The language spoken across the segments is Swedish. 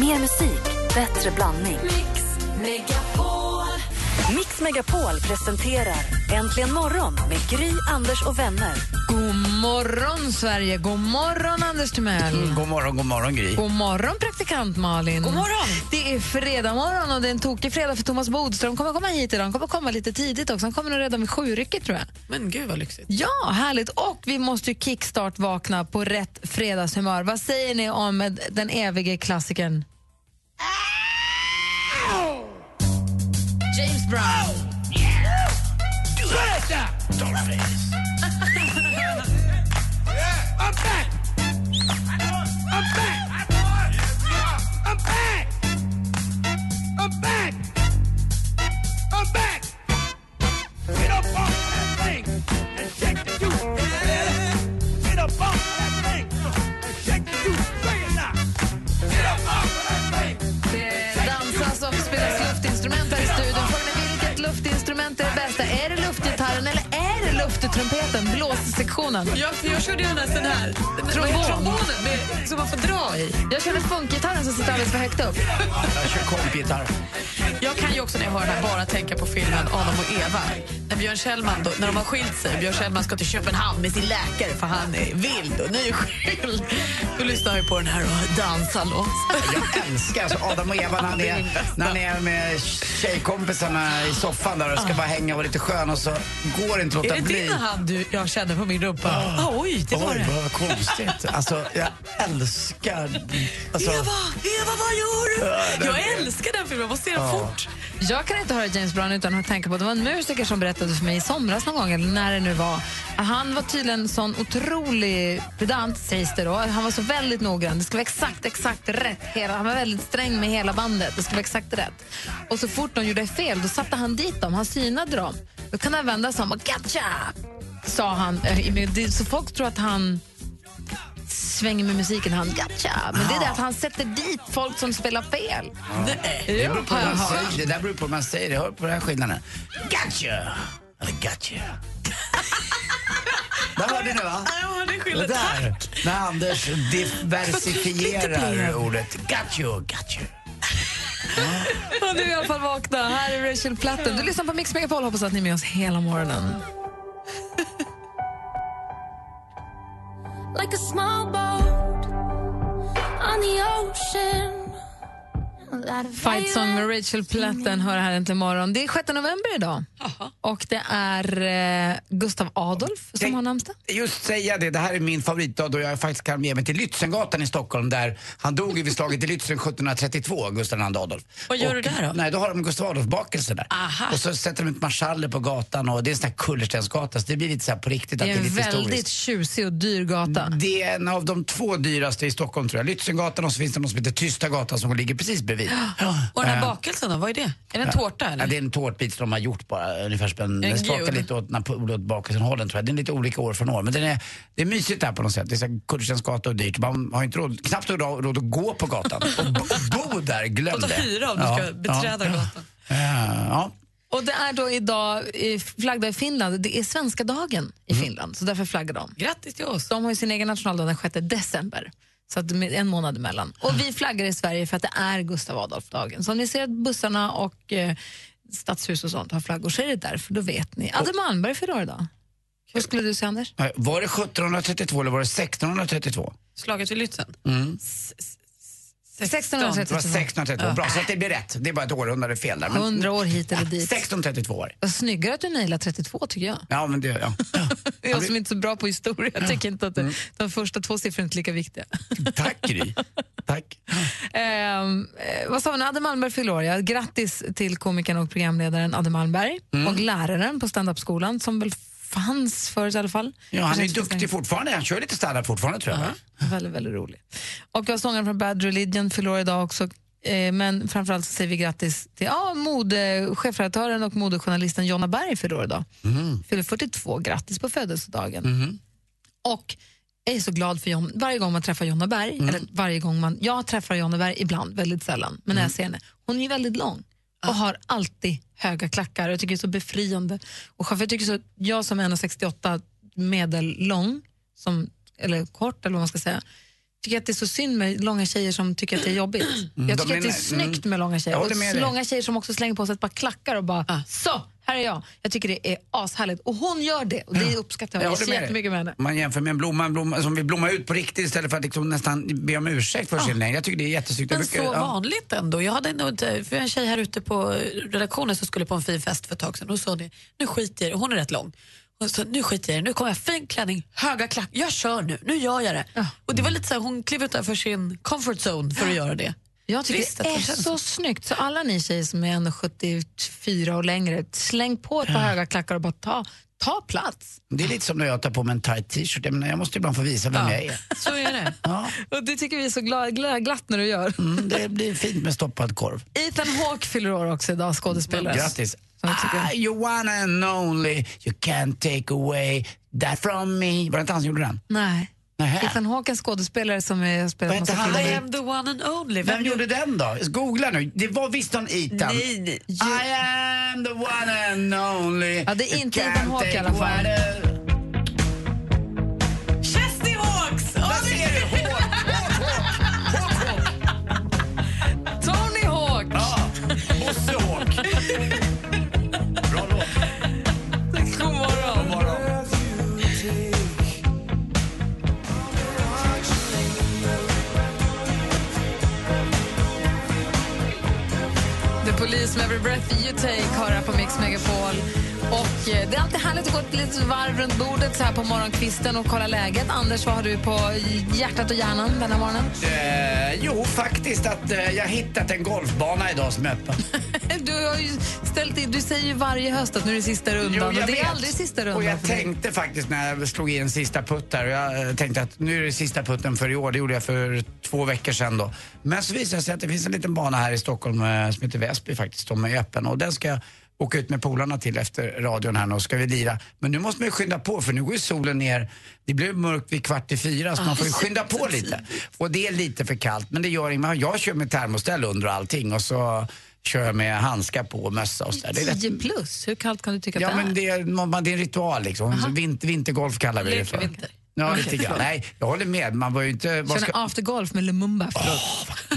Mer musik, bättre blandning. Mix mega. Mix Megapol presenterar Äntligen morgon med Gry, Anders och vänner. God morgon, Sverige! God morgon, Anders Timell! God morgon, god morgon Gry. God morgon, praktikant Malin! God morgon. Det är fredag morgon och det är en tokig fredag för Thomas Bodström kommer komma hit idag. Han kommer komma lite tidigt också. Han kommer nog redan vid sjurycket tror jag. Men gud vad lyxigt. Ja, härligt. Och vi måste ju kickstart vakna på rätt fredagshumör. Vad säger ni om den evige klassikern? James Brown. Oh, yeah. Do it. Dollface. face. I'm back. I'm back. Lufttrumpeten, blåssektionen? Ja, för jag körde ju nästan den här Trombon. trombonen med, som man får dra i. Jag körde funkgitarren som sitter alldeles för högt upp. Jag kör kompgitarr. Jag kan ju också när jag hör den här bara tänka på filmen Adam och Eva. När Björn Kjellman, då, när de har skilt sig, Björn Kjellman ska till Köpenhamn med sin läkare för han är vild och nyskild. Då lyssnar jag på den här och dansar loss. Jag älskar alltså Adam och Eva när han, Det är är, när han är med tjejkompisarna i soffan där och ska bara hänga och vara lite skön och så går det inte att Är låta det bli. din hand du, jag känner på min rumpa? Ah, oj, det var Oj, det. vad konstigt. Alltså, jag älskar... Alltså, Eva, Eva, vad gör du? Ja, Jag älskar den filmen, jag måste se den fort. Jag kan inte höra James Brown utan att tänka på att det var en musiker som berättade för mig i somras någon gång, eller när det nu var. Han var tydligen sån otrolig pedant, sägs det då. Han var så väldigt noggrann. Det ska vara exakt, exakt rätt. Hela, han var väldigt sträng med hela bandet. Det ska vara exakt rätt. Och så fort de gjorde fel, då satte han dit dem. Han synade dem. Då kan han vända sig om och gotcha! Sa han. Så folk tror att han svänger med musiken. Han gotcha! Men det är det att han sätter dit folk som spelar fel. Nej. det, beror på jag man säger, det där beror på hur man säger. Hör på den här skillnaden. Gotcha! Eller gotcha. Där hörde ni va? Ja, det skillnad. där, när Anders Vad diversifierar ordet got you, got you. Och nu är i alla fall vakna. Här är Rachel Platten. Du lyssnar på Mix Megapol. Hoppas att ni är med oss hela morgonen. Like a small boat on the ocean. Fight Song med Rachel Platten hör här äntligen morgon. Det är 6 november idag. Och det är eh, Gustav Adolf som har namnsdag. Just säga det, det här är min favoritdag då jag faktiskt kan ge mig till Lützengatan i Stockholm där han dog vid slaget i Lützen 1732, Gustav II Adolf. Vad gör Och- du där då? Nej, då har de Gustav Adolf-bakelse där. Aha. Och så sätter de ut marschaller på gatan och det är en sån här kullerstensgata så det blir lite så här på riktigt Det att är det är en lite väldigt historiskt. tjusig och dyr gata. Det är en av de två dyraste i Stockholm tror jag. Lützengatan och så finns det någon som heter Tysta gatan som ligger precis bredvid. Och den här bakelsen då, vad är det? Är det en tårta eller? Ja, det är en tårtbit som de har gjort bara, ungefär som en, En den smakar lite åt Napoleonbakelsen-hållen tror jag. Det är lite olika år från år. Men den är, det är mysigt där på något sätt. Det är så här Kullerstensgata och dyrt. Man har inte råd, knappt råd, råd att gå på gatan. Och bo, bo där, glöm Och ta det. hyra om du ska beträda gatan. Ja, ja. Och det är då idag flaggdag i Finland. Det är svenska dagen i Mm. Finland, så därför flaggar de. Grattis till oss. De har ju sin egen nationaldag den 6 december. Så att med en månad emellan. Och vi flaggar i Sverige för att det är Gustav Adolf-dagen. Så om ni ser att bussarna och eh, stadshus och sånt har flaggor så är det därför, då vet ni. Adde Malmberg fyller idag. Vad skulle du säga Anders? Var det 1732 eller var det 1632? Slaget vid Lützen. Mm. S- s- 1632. Det var 1632. Bra, så att det blir rätt. Det är bara ett århundrade fel där. Men- 100 år hit eller dit. 1632 var det. Vad snyggare att du nailar 32 tycker jag. Ja, men det, ja. Jag som inte är så bra på historia jag tycker inte att det, de första två siffrorna är inte lika viktiga. Tack Gry. Tack. Ehm, eh, vad sa vi nu? Adde Malmberg fyller år. Grattis till komikern och programledaren Adde Malmberg och läraren på standupskolan som väl fanns förut i alla fall. Ja, han är duktig fortfarande. Han kör lite standard fortfarande tror jag. va? Väldigt, väldigt rolig. Och jag sångaren från Bad Religion fyller år idag också. Eh, men framförallt så säger vi grattis till ja, mode, chefredaktören och modejournalisten Jonna Berg fyller år idag. Fyller 42. Grattis på födelsedagen. Och jag är så glad för John. Varje gång man träffar Jonna Berg, eller varje gång man, jag träffar Jonna Berg ibland, väldigt sällan, men när jag ser henne, hon är väldigt lång och har alltid höga klackar. Jag tycker det är så befriande. Och jag, tycker så, jag som är 1,68 medellång, som, eller kort eller vad man ska säga, tycker att det är så synd med långa tjejer som tycker att det är jobbigt. Jag de tycker är att det är nä- snyggt mm. med långa tjejer. Jag Och långa tjejer som också slänger på sig ett par klackar och bara så, här är jag. Jag tycker det är ashärligt. Och hon gör det och det uppskattar jag, Jag dig. jättemycket med henne. Man jämför med en blomma, en blomma som vill blomma ut på riktigt istället för att liksom nästan be om ursäkt för sin längd. Jag tycker det är jättesnyggt. Men brukar- så ja. vanligt ändå. Jag hade inte, för en tjej här ute på redaktionen som skulle på en fin fest för ett tag sedan. Hon sa det, nu skiter. Hon är rätt lång. Hon sa, nu skiter jag i det. Nu kommer jag fin klänning, höga klack. Jag kör nu, nu gör jag det. Och det var lite så här, hon klev utanför sin comfort zone för att göra det. Jag tycker Visst, det är känns så snyggt. Så alla ni tjejer som är 1,74 och längre, släng på ett par höga klackar och bara ta, ta plats. Det är lite som när jag tar på mig en tight t-shirt. Jag, menar, jag måste ibland få visa vem jag är. Så är det. Ja. Och det tycker vi är så glad, glad, glatt när du gör. Mm, det blir fint med stoppad korv. Ethan Hawke fyller år också idag, skådespelare. Grattis. Ah, you one and only, you can't take away that from me. Var det inte han som gjorde den? Nej. Nähä. Ethan Hawke är en skådespelare som är spelat massa? I am the one and only. Vem gjorde den då? Googla nu. Det var visst någon Ethan. Nej, nej. I am the one and only. Ja, det är inte Ethan Hawke i alla fall. The med Every Breath You Take har här på Mix Megapol. Och eh, det är alltid härligt att gå ett litet varv runt bordet så här på morgonkvisten och kolla läget. Anders, vad har du på hjärtat och hjärnan den här morgonen? Eh, jo, faktiskt att eh, jag hittat en golfbana idag som är öppen. Du, har ju ställt in, du säger ju varje höst att nu är det sista rundan Jo, och det är vet. aldrig sista rundan. Och jag tänkte faktiskt när jag slog i en sista putt här, och jag eh, tänkte att nu är det sista putten för i år. Det gjorde jag för två veckor sedan då. Men så visade det sig att det finns en liten bana här i Stockholm eh, som heter Väsby faktiskt, som är öppen. Och den ska jag åka ut med polarna till efter radion här nu och ska vi lira. Men nu måste man ju skynda på för nu går ju solen ner. Det blir mörkt vid kvart i fyra så man får ju skynda på lite. Och det är lite för kallt men det gör inget. Jag kör med termoställ under och allting och så kör med handskar på och mössa och så där. Det är rätt 10 plus, hur kallt kan du tycka Ja, att det men är? det är, det är en ritual liksom. Vinter, vintergolf kallar vi det för. Lekvinter. Ja, lite grann. Nej, jag håller med. Man var ju inte... Kör ska, en aftergolf med Lumumba efteråt.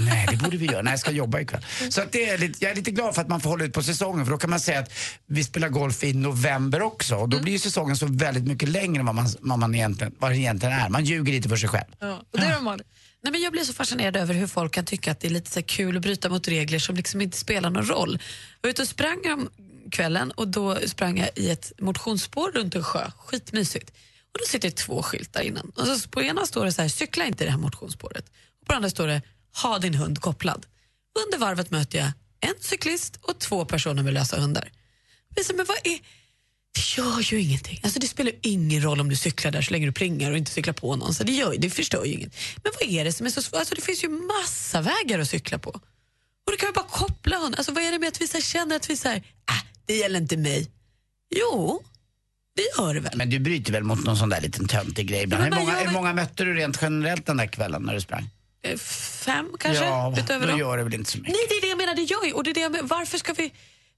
nej, det borde vi göra. Nej, jag ska jobba ikväll. Så det är lite, jag är lite glad för att man får hålla ut på säsongen för då kan man säga att vi spelar golf i november också och då Mm. blir säsongen så väldigt mycket längre än vad, man, vad, man egentligen, vad egentligen är. Man ljuger lite för sig själv. Ja. Och det är Malin. Nej, men jag blir så fascinerad över hur folk kan tycka att det är lite så kul att bryta mot regler som liksom inte spelar någon roll. Jag var ute och sprang om kvällen och då sprang jag i ett motionsspår runt en sjö. Skitmysigt. Och då sitter det två skyltar innan. Och så på ena står det så här, cykla inte i det här motionsspåret. Och på andra står det, ha din hund kopplad. Under varvet möter jag en cyklist och två personer med lösa hundar. Men, så, men vad är... Det gör ju ingenting. Alltså det spelar ingen roll om du cyklar där så länge du plingar och inte cyklar på någon. Så det, gör, det förstör ju inget. Men vad är det som är så svårt? Alltså det finns ju massa vägar att cykla på. Och då kan vi bara koppla hund. Alltså vad är det med att vi så här känner att vi säger, ah, det gäller inte mig. Jo, det gör det väl. Men du bryter väl mot någon sån där liten töntig grej ibland? Ja, Hur många, hur många mötte du rent generellt den där kvällen när du sprang? Eh, Fem kanske? ja, utöver då dem. gör det väl inte så mycket. Nej, det är det jag menar. Det gör ju. Och det är det jag menar. Varför ska vi...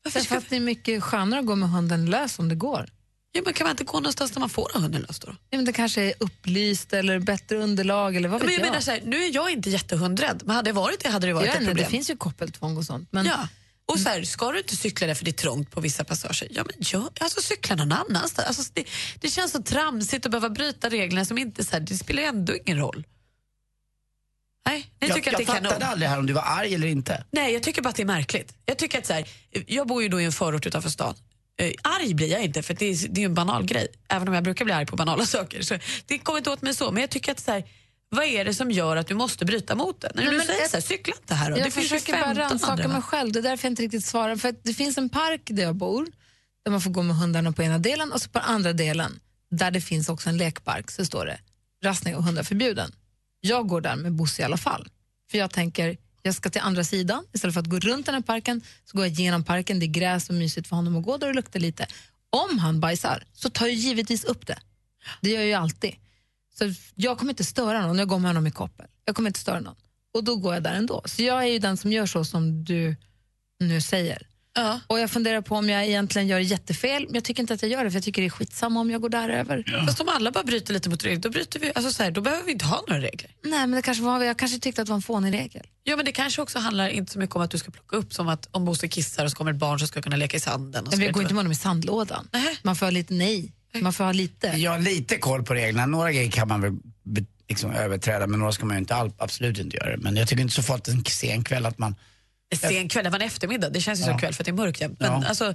Varför Därför ska att det är mycket skönare att gå med hunden lös om det går. ja, men kan man inte gå någonstans där man får ha hunden lös då? Ja, men det kanske är upplyst eller bättre underlag eller vad vet Men jag jag. menar så här, nu är jag inte jättehundrädd, men hade jag varit det hade det varit vet ett inte, problem. det finns ju koppeltvång och sånt. Men Ja. Och så här, ska du inte cykla där för det är trångt på vissa passager, ja men gör, alltså cykla någon annanstans. Alltså, det, det känns så tramsigt att behöva bryta reglerna som inte, så här, det spelar ändå ingen roll. Nej, jag Jag, tycker jag att det är fattade aldrig här om du var arg eller inte. Nej, jag tycker bara att det är märkligt. Jag tycker att så här, jag bor ju då i en förort utanför stan. Eh, arg blir jag inte för det är, det är en banal grej. Även om jag brukar bli arg på banala saker. Så det kommer inte åt mig så. Men jag tycker att så här, vad är det som gör att du måste bryta mot det? När Nej, du säger så här, cykla inte här. Jag det finns försöker bara 15 rannsaka mig själv. Det är därför jag inte riktigt svarar. För att det finns en park där jag bor där man får gå med hundarna på ena delen och så på andra delen där det finns också en lekpark så står det rastning och hundar förbjuden. Jag går där med Bosse i alla fall. För jag tänker, jag ska till andra sidan. Istället för att gå runt den här parken så går jag genom parken. Det är gräs och mysigt för honom att gå där och luktar lite. Om han bajsar så tar jag givetvis upp det. Det gör jag ju alltid. Så jag kommer inte störa någon. Jag går med honom i koppel. Jag kommer inte störa någon. Och då går jag där ändå. Så jag är ju den som gör så som du nu säger. Ja. Och jag funderar på om jag egentligen gör jättefel, men jag tycker inte att jag gör det för jag tycker det är skitsamma om jag går där över. Fast om alla bara bryter lite mot regler, då, bryter vi, alltså så här, då behöver vi inte ha några regler. Nej, men det kanske var, jag kanske tyckte att det var en fånig regel. Ja, men det kanske också handlar inte så mycket om att du ska plocka upp som att om Bosse kissar och så kommer ett barn så ska kunna leka i sanden. Och Men vidare. går inte med honom i sandlådan. Nej. Man får lite nej. Man får ha lite. Jag har lite koll på reglerna. Några grejer kan man väl liksom överträda men några ska man ju inte all, absolut inte göra. Men jag tycker inte så farligt en sen kväll att man... Sen kväll, det var en eftermiddag, det känns ju som Ja. kväll för att det är mörkt. Men Ja. alltså,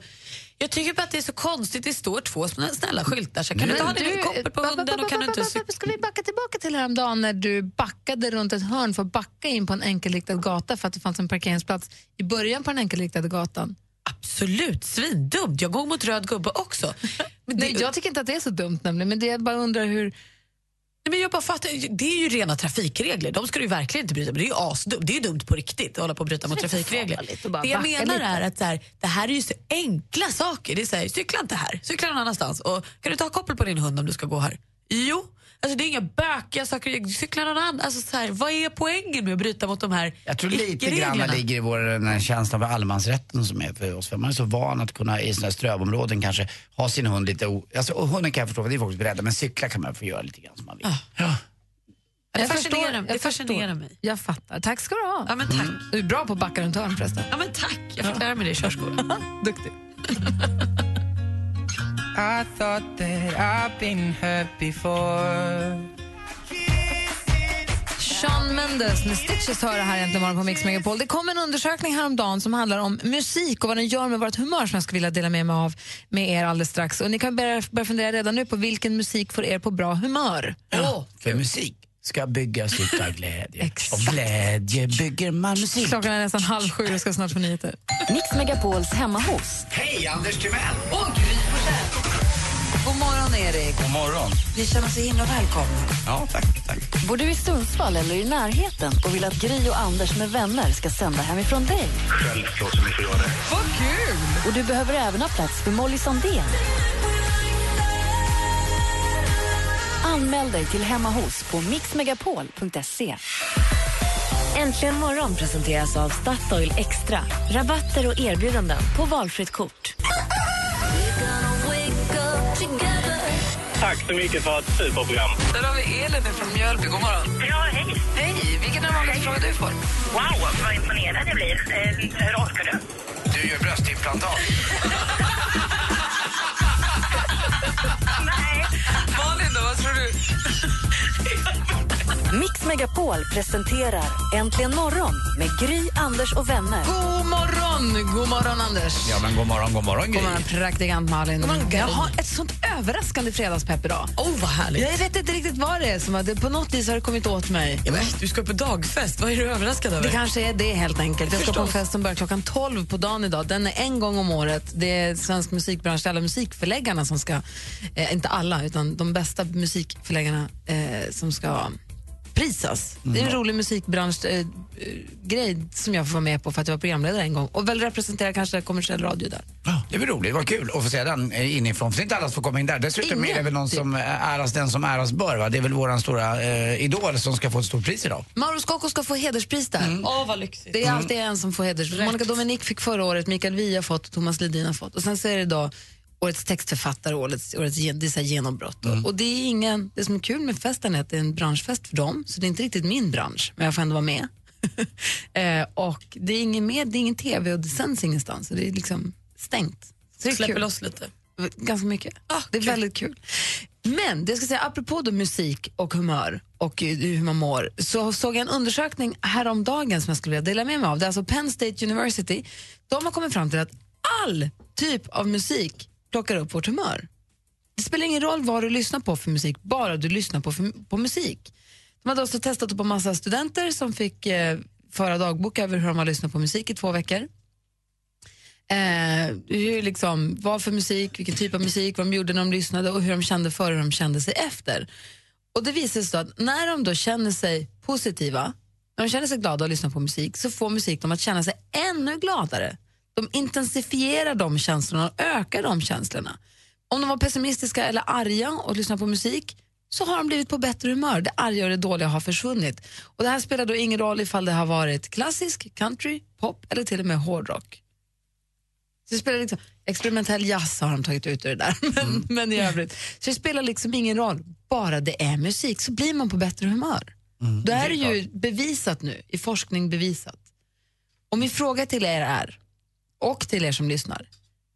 jag tycker bara att det är så konstigt, det står två snälla, skyltar. Så kan du inte ha din koppel på hunden och kan du inte... Ska vi backa tillbaka till häromdagen när du backade runt ett hörn för att backa in på en enkelriktad gata för att det fanns en parkeringsplats i början på den enkelriktade gatan? Absolut, svindumt. Jag går mot röd gubbe också. Men det, Nej, jag tycker inte att det är så dumt nämligen, men det jag bara undrar hur... Nej, men jag bara fattar, det är ju rena trafikregler, de ska du verkligen inte bryta. Men det är ju asdumt, det är dumt på riktigt att hålla på och bryta mot trafikregler. att Det jag menar lite. är att så här, det här är ju så enkla saker. Det är så här, cykla inte här, cykla någon annanstans. Och kan du ta koppel på din hund om du ska gå här? Jo. Alltså det är inga bökiga saker, cykla någon annan. Alltså så här, vad är poängen med att bryta mot de här Jag tror lite grann ligger i vår den här känslan för allemansrätten som är för oss. För man är så van att kunna i sådana här strövområden kanske ha sin hund lite... O... Alltså, och hunden kan jag förstå, för det är folk beredda. Men cykla kan man få göra lite grann som man vill. Ja. Det Jag fascinerar, förstår, det jag fascinerar förstår. mig. Jag fattar. Tack ska du ha. Ja men tack. Du är bra på att backa runt hörn förresten. Ja men tack, jag fick lära mig det i körskolan. Duktig. I thought that I've been hurt before. Sean Mendes med Stitches hör det här egentligen morgon på Mix Megapol. Det kom en undersökning häromdagen som handlar om musik och vad den gör med vårt humör som jag skulle vilja dela med mig av med er alldeles strax. Och ni kan börja, börja fundera redan nu på vilken musik får er på bra humör. Ja, för musik ska byggas utav glädje. Exakt. Och glädje bygger man musik. Klockan är nästan halv sju och ska snart få nyheter. Mix Megapols hemma hos. Hej, Anders Timell! God morgon Erik. God morgon. Vi känner oss så himla välkomna. Ja, tack. tack. Bor du i Sundsvall eller i närheten och vill att Gry och Anders med vänner ska sända hemifrån dig? Självklart som ni får göra det. Vad kul! Och du behöver även ha plats för Molly Sandén. Anmäl dig till Hemma hos på mixmegapol.se. Äntligen morgon presenteras av Statoil Extra. Rabatter och erbjudanden på valfritt kort. Tack så mycket för ett superprogram. Där har vi Elin från Mjölby. God morgon. Ja, hej. Hej! Vilken är den vanligaste frågan du får? Wow, vad imponerad jag blir. Eh, hur orkar du? Du gör bröstimplantat. Nej. Malin då, vad tror du? Mix Megapol presenterar Äntligen morgon med Gry, Anders och vänner. God morgon! God morgon, Anders. Ja, men god morgon, god morgon, Gry. God morgon, praktikant Malin. morgon, Gry. jag har ett sånt överraskande fredagspepp idag. Oh, vad härligt. Jag vet inte riktigt vad det är. Som att det, på något vis har det kommit åt mig. Ja, men, du ska på dagfest, vad är du överraskad över? Det kanske är det helt enkelt. Jag ska på en fest som börjar klockan 12 på dagen idag. Den är en gång om året. Det är svensk musikbransch, alla musikförläggarna som ska, eh, inte alla, utan de bästa musikförläggarna eh, som ska prisas. Det är en rolig musikbranschgrej eh, grej som jag får vara med på för att jag var programledare en gång och väl representera kanske kommersiell radio där. Ja, det väl roligt, vad kul att få se den eh, inifrån. För det är inte alla som får komma in där. Dessutom Ingen, är det väl någon typ. som äras den som äras bör. Va? Det är väl våran stora eh, idol som ska få ett stort pris idag. Mauro Scocco ska få hederspris där. Åh, vad lyxigt. Det är alltid en som får hederspris. Monica Dominic fick förra året, Mikael Wiehe har fått och Thomas Ledin har fått. Och sen så är det då årets textförfattare, årets, årets gen- det är genombrott. Och- Och det är ingen, det som är kul med festen är att det är en branschfest för dem, så det är inte riktigt min bransch, men jag får ändå vara med. eh, och det är ingen med, det är ingen tv och det sänds ingenstans, så det är liksom stängt. Så det Släpper kul. loss lite. Ganska mycket. Ah, det är kul. väldigt kul. Men det jag ska säga, apropå då musik och humör och eh, hur man mår, så såg jag en undersökning häromdagen som jag skulle vilja dela med mig av. Det är alltså Penn State University. De har kommit fram till att all typ av musik plockar upp vårt humör. Det spelar ingen roll vad du lyssnar på för musik, bara du lyssnar på, för, på musik. De hade också testat på massa studenter som fick eh, föra dagbok över hur de har lyssnat på musik i två veckor. Eh, hur liksom, vad för musik, vilken typ av musik, vad de gjorde när de lyssnade och hur de kände före och hur de kände sig efter. Och det visar sig att när de då känner sig positiva, när de känner sig glada och lyssnar på musik, så får musik dem att känna sig ännu gladare. De intensifierar de känslorna och ökar de känslorna. Om de var pessimistiska eller arga och lyssnade på musik så har de blivit på bättre humör. Det arga och det dåliga har försvunnit. Och Det här spelar då ingen roll ifall det har varit klassisk, country, pop eller till och med hårdrock. Så det spelar liksom, experimentell jazz har de tagit ut ur det där, men, men i övrigt. Så det spelar liksom ingen roll, bara det är musik så blir man på bättre humör. Då är det ju bevisat nu, i forskning bevisat. Och min fråga till er är, och till er som lyssnar,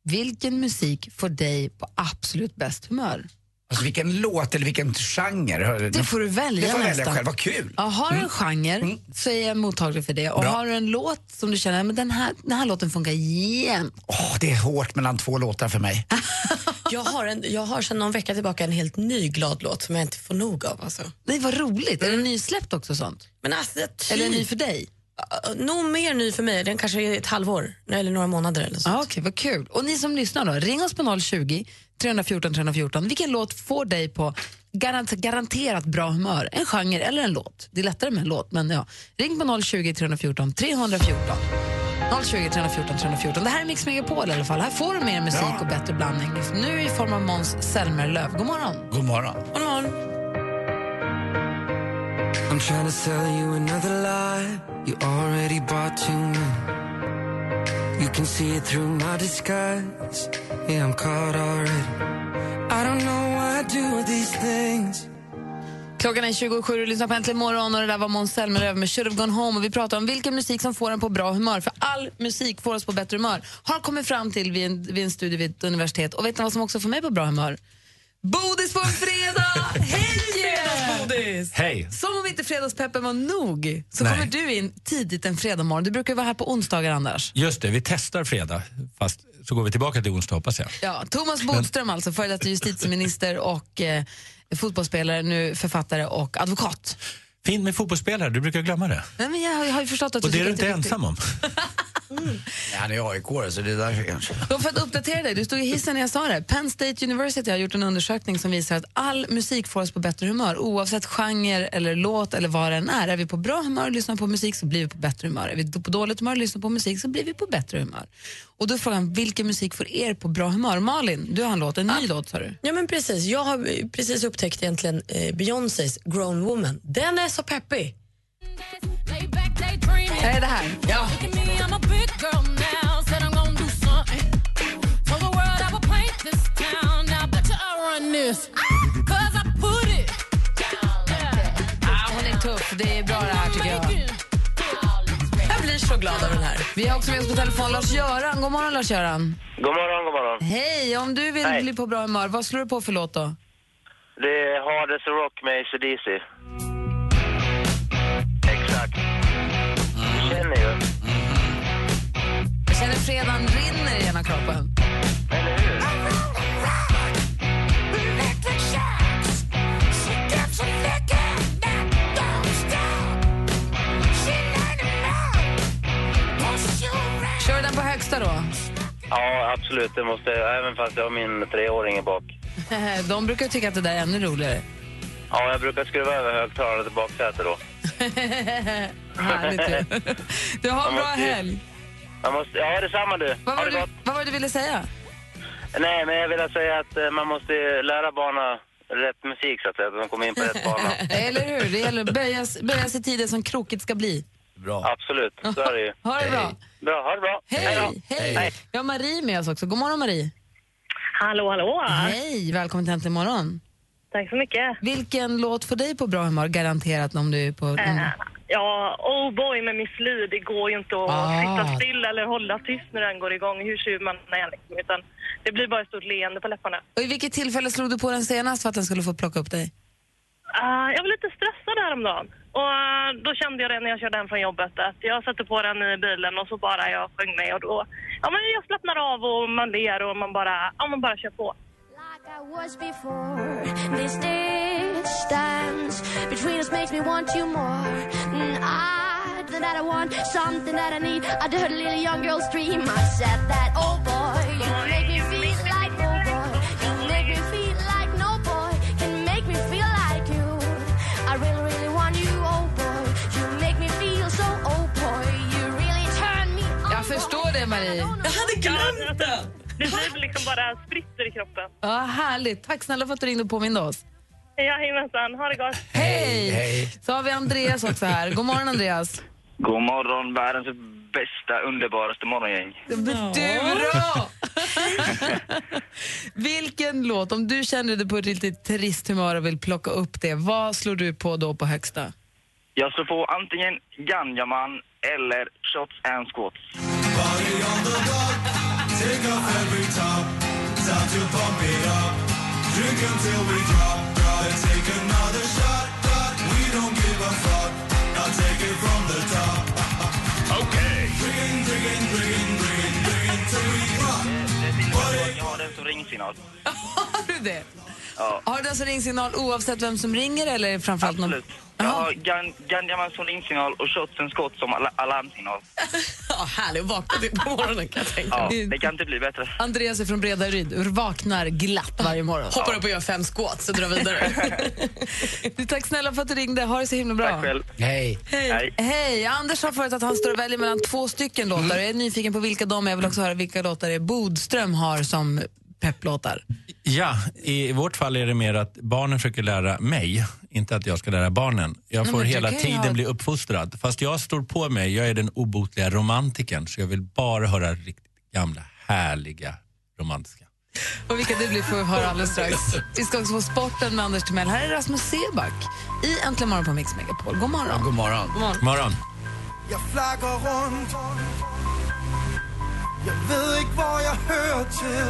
vilken musik får dig på absolut bäst humör? Alltså vilken låt eller vilken genre? Det får du välja Det får jag välja nästan. själv, vad kul! Ja, har du en genre så är jag mottaglig för det. Och Bra. har du en låt som du känner men den här, den här låten funkar jämt. Åh, det är hårt mellan två låtar för mig. Jag har, en, jag har sedan någon vecka tillbaka en helt ny glad låt som jag inte får nog av. Alltså. Det var roligt. Är den nysläppt också sånt? Men alltså, typ, Eller är den ny för dig? Uh, nog mer ny för mig. Den kanske är ett halvår eller några månader. Eller så. Ja, Okej, vad kul. Och ni som lyssnar då, ring oss på 020 314 314. Vilken låt får dig på garant, garanterat bra humör? En genre eller en låt? Det är lättare med en låt, men ja. Ring på 020 314 314. 020 314 314. Det här är Mix Megapol i alla fall. Här får du mer musik och bättre blandning. Nu i form av Måns Zelmerlöw. God morgon. God morgon. God morgon. I'm trying to sell you another lie. You already bought too many. You can see it through my disguise. Yeah, I'm caught already. I don't know why I do these things. Klockan är 27 och lyssnar på Äntligen morgon och det där var Måns Zelmerlöw med Should have gone home och vi pratar om vilken musik som får en på bra humör. För all musik får oss på bättre humör. Har kommit fram till vid en, vid en studie vid ett universitet. Och vet ni vad som också får mig på bra humör? Bodis på en fredag! Hej! Hej! Som om inte fredagspeppen var nog så Nej. kommer du in tidigt en fredag morgon. Du brukar vara här på onsdagar, Anders. Just det, vi testar fredag, fast så går vi tillbaka till onsdag hoppas jag. Ja, Thomas Bodström, alltså, före detta justitieminister och eh, fotbollsspelare, nu författare och advokat. Fint med fotbollsspelare, du brukar glömma det. Nej, men jag, har- jag har förstått att Och det är du inte ensam om. Nej, Han är aik så det är därför kanske. Då för att uppdatera dig, du stod i hissen när jag sa det. Penn State University har gjort en undersökning som visar att all musik får oss på bättre humör. Oavsett genre eller låt eller vad det än är. Är vi på bra humör och lyssnar på musik så blir vi på bättre humör. Är vi på dåligt humör och lyssnar på musik så blir vi på bättre humör. Och då är frågan, vilken musik får er på bra humör? Malin, du har en låt, en ny låt sa du. Ja, men precis. Jag har precis upptäckt egentligen eh, Beyoncés Grown Woman. Den är så peppig. Är det här? Ja. Ah, hon är tuff, det är bra det här tycker jag. Jag blir så glad av den här. Vi har också med oss på telefon Lars-Göran. God morgon Lars-Göran. God morgon, god morgon. Hej, om du vill Hej. bli på bra humör, vad slår du på för låt då? Det är Hard as a Rock med ACDC. Du känner ju. Jag känner fredagen rinner i ena kroppen. Eller hur? Kör den på högsta då. Ja, absolut. Det måste jag, även fast jag har min treåring i bak. De brukar tycka att det där är ännu roligare. Ja, jag brukar skruva över högtalare till baksätet då. Härligt ju. Du har en bra måste helg. Man måste, ja, detsamma du. Vad var, det det gott. du, vad var det du ville säga? Nej, men jag vill säga att eh, man måste lära barnen rätt musik så att säga, så att de kommer in på rätt bana. Eller hur? Det gäller att böja, böja sig tiden som krokigt ska bli. Bra. Absolut, så är det ju. Ha det bra. Bra, ha det bra. Hej, då. hej. Vi har Marie med oss också. God morgon Marie. Hallå, hallå. Hej, välkommen till Äntligen morgon. Tack så mycket. Vilken låt får dig på bra humör? Garanterat om du är på... Eh, ja, Oh boy med Miss Li. Det går ju inte att Ah. sitta still eller hålla tyst när den går igång, hur sur man än är. Liksom, utan det blir bara ett stort leende på läpparna. Och I vilket tillfälle slog du på den senast för att den skulle få plocka upp dig? Ah, jag var lite stressad häromdagen. Och ah, då kände jag det när jag körde hem från jobbet att jag satte på den i bilen och så bara jag sjöng med och då, ja men jag slappnar av och man ler och man bara, ja man bara kör på. I was before. This distance between us makes me want you more. Mm, I, that I want something that I need. I heard a little young girl's dream. I said that, oh boy, you make me feel like oh boy. You make me feel like no boy can make me feel like you. I really, really want you, oh boy. You make me feel so, oh boy. You really turn me on. Jag förstår det Marie. Jag hade glömt det! Det blir liksom bara spritter i kroppen. Ja, härligt. Tack snälla för att du ringde och påminde oss. Jajamensan, ha det gott. Hej! Hej. Så har vi Andreas också här. God morgon Andreas. God morgon, världens bästa, underbaraste morgongäng. Men du då! Vilken låt, om du känner dig på ett riktigt trist humör och vill plocka upp det, vad slår du på då på högsta? Jag slår på antingen Ganjaman eller Shots and Squats. Jag har den som ringsignal. Har du det? Ja. Har du alltså ringsignal oavsett vem som ringer eller framförallt någon... Absolut. Jag har Gan- Ganjaman som ringsignal och Shots and Squats som al- alarmsignal. Ja, härligt att vakna till på morgonen kan jag tänka Ja, det kan inte bli bättre. Andreas är från Bredaryd och vaknar glatt varje morgon. Hoppar upp och gör fem squats och drar vidare. Du, tack snälla för att du ringde. Ha det så himla bra. Tack själv. Hej. Hej. Hej! Anders sa förut att han står och väljer mellan två stycken låtar. Jag är nyfiken på vilka de är. Jag vill också höra vilka låtar det är Bodström har som pepplåtar. Ja, i vårt fall är det mer att barnen försöker lära mig, inte att jag ska lära barnen. Jag Nej, får du hela tiden ha- bli uppfostrad. Fast jag står på mig, jag är den obotliga romantikern så jag vill bara höra riktigt gamla, härliga, romantiska. Och vilka det blir får vi höra alldeles strax. Vi ska också få sporten med Anders Timell. Här är Rasmus Seback i Äntligen morgon på Mix Megapol. God morgon. God morgon. God morgon. Morgon. Jeg flakker rundt Jeg ved ikke, hvor jeg hører til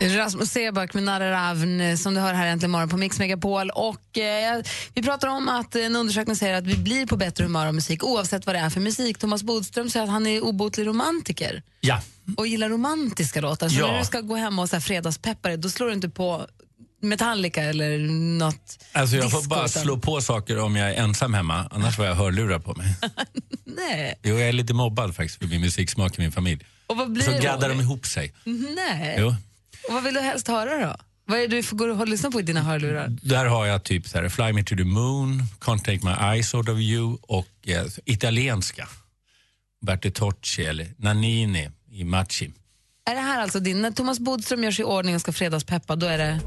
Rasmus Seback med Nara Ravn som du hör här äntligen morgon på Mix Megapol. Och, eh, vi pratar om att en undersökning säger att vi blir på bättre humör av musik oavsett vad det är för musik. Thomas Bodström säger att han är obotlig romantiker Ja, och gillar romantiska låtar. Så Ja. när du ska gå hem och så här fredagspeppare då slår du inte på Metallica eller något alltså jag får bara slå på saker om jag är ensam hemma, annars får jag hörlurar på mig. Nej. Jo, jag är lite mobbad faktiskt för min musiksmak i min familj. Och vad blir Så gaddar de ihop sig. Nej. Jo. Och vad vill du helst höra då? Vad är det du får gå och lyssna på i dina hörlurar? Där har jag typ så här, Fly me to the moon, Can't take my eyes out of you och eh, italienska. Bertolucci eller Nanini i Maci. Är det här alltså din, när Thomas Bodström gör sig i ordning och ska fredagspeppa, då är det...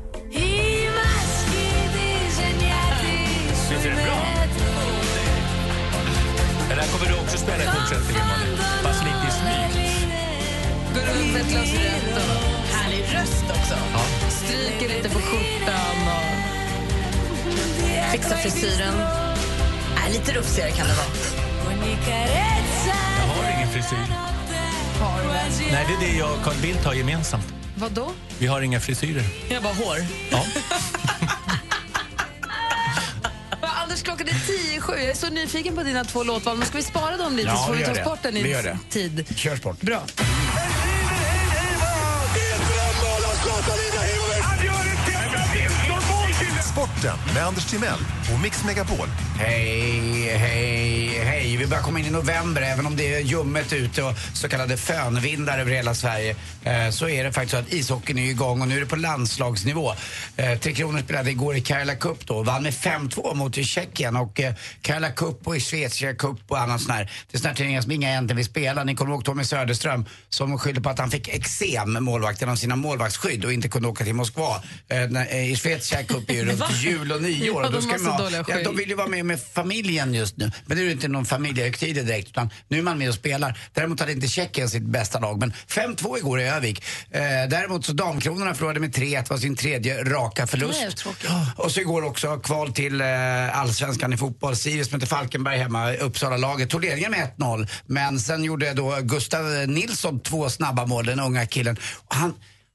ett glas rött och Härlig röst också. stryker lite på skjortan och... Fixa frisyren. Äh, lite rufsigare kan det vara. Jag har ingen frisyr. Nej, det är det jag och Carl Bildt har gemensamt. Vad då? Vi har inga frisyrer. Jag bara hår. Ja. Anders, klockan är tio i sju. Jag är så nyfiken på dina två låtval. Men ska vi spara dem lite Ja, så får vi ta det. sporten i Vi gör det. tid? Kör sport. Bra. Sport Sporten med Anders Timell och Mix Megapol. Hej, hej, hej. Vi börjar komma in i november. Även om det är ljummet ute och så kallade fönvindar över hela Sverige eh, så är det faktiskt så att ishockeyn är igång och nu är det på landslagsnivå. Eh, Tre Kronor spelade igår i Karla Cup då och vann med 5-2 mot Tjeckien och eh, Karla Cup och Schweiziska Cup och annat sånt här. Det är såna här turneringar som inga egentligen vill spela. Ni kommer ihåg Tommy Söderström som skyllde på att han fick eksem, målvakten, av sina målvaktsskydd och inte kunde åka till Moskva. I Schweiziska Cup är ju runt jul och nyår. Ja, då de ska man ha- ja, de vill ju vara med med familjen just nu. Men det är ju inte någon familjehögtid direkt utan nu är man med och spelar. Däremot hade inte Tjeckien sitt bästa lag men 5-2 igår i Övik. Eh, däremot så Damkronorna förlorade med 3-1, var sin tredje raka förlust. Och så igår också kval till eh, allsvenskan i fotboll. Sirius mötte Falkenberg hemma, Uppsala-laget. Tog ledningen med 1-0. Men sen gjorde då Gustav Nilsson två snabba mål, den unga killen. Och han,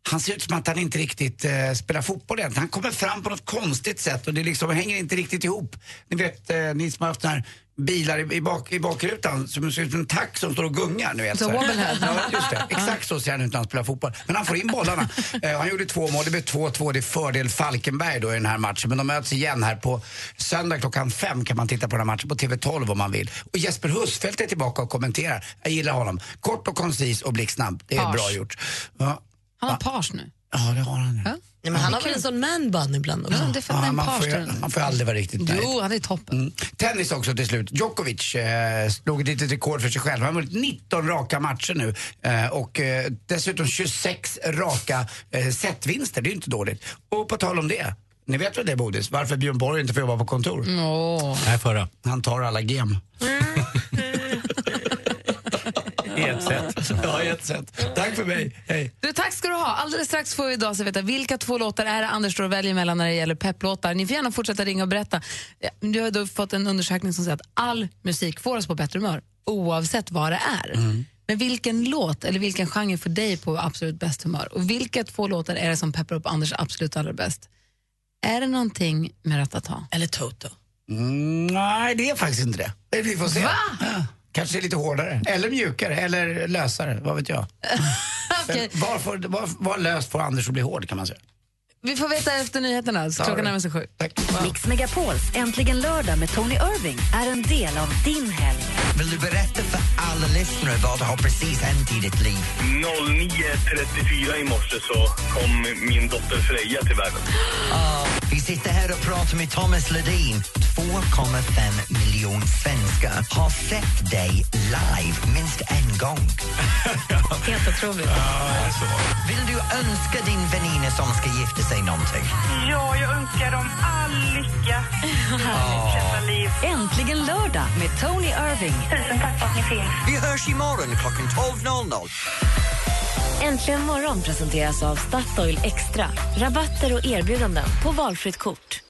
han ser ut som att han inte riktigt eh, spelar fotboll än. Han kommer fram på något konstigt sätt och det liksom hänger inte riktigt ihop. Ni vet, eh, ni som har haft här bilar i, bak, i bakrutan som ser ut som en tack som står och gungar. Ni vet, Så här. Ja, just det. Exakt så ser han ut när han spelar fotboll. Men han får in bollarna. Eh, han gjorde två mål. Det blev 2-2. Det är fördel Falkenberg då i den här matchen. Men de möts igen här på söndag klockan fem kan man titta på den här matchen på TV12 om man vill. Och Jesper Husfeldt är tillbaka och kommenterar. Jag gillar honom. Kort och koncis och blixtsnabb. Det är Page. bra gjort. Ja, Han har page nu. ja det har han. Ja. Nej, men han har väl en sån man-bun ibland också? Ja, Ja, man, får ju, man får aldrig vara riktigt nöjd. Jo, han är toppen. Mm. Tennis också till slut. Djokovic eh, slog ett litet rekord för sig själv. Han har vunnit 19 raka matcher nu eh, och eh, dessutom 26 raka eh, setvinster. Det är ju inte dåligt. Och på tal om det, ni vet väl det Bodis? Varför Björn Borg inte får jobba på kontor? Åh. Nej, förra. Han tar alla gem. I ett sätt. Ja, i ett sätt. Tack för mig. Hej. Du, tack ska du ha. Alldeles strax får vi idag så veta vilka två låtar är det Anders står och väljer mellan när det gäller pepplåtar. Ni får gärna fortsätta ringa och berätta. Ja, Du har då fått en undersökning som säger att all musik får oss på bättre humör oavsett vad det är. Men vilken låt eller vilken genre får dig på absolut bäst humör? Och vilka två låtar är det som peppar upp Anders absolut allra bäst? Är det någonting med Ratata? Eller Toto? Mm, nej, det är faktiskt inte det. Eh, Vi får se. Va? Ja. Kanske lite hårdare, eller mjukare, eller lösare. Vad vet jag. Okej. Var, får, var, var löst får Anders att bli hård kan man säga. Vi får veta efter nyheterna. Så klockan närmar sig sju. Mix Megapols Äntligen lördag med Tony Irving är en del av din helg. Vill du berätta för alla lyssnare vad har precis hänt i ditt liv? 09.34 i morse så kom min dotter Freja till världen. Ah, vi sitter här och pratar med Thomas Ledin. 2,5 miljoner svenskar har sett dig live minst en gång. Helt otroligt. Vill du önska din väninna som ska gifta sig någonting? Ja, jag önskar dem all lycka liv. Äntligen lördag med Tony Irving. Tusen tack för att ni finns. Vi hörs imorgon klockan 12.00. Äntligen morgon presenteras av Statoil Extra. Rabatter och erbjudanden på valfritt kort.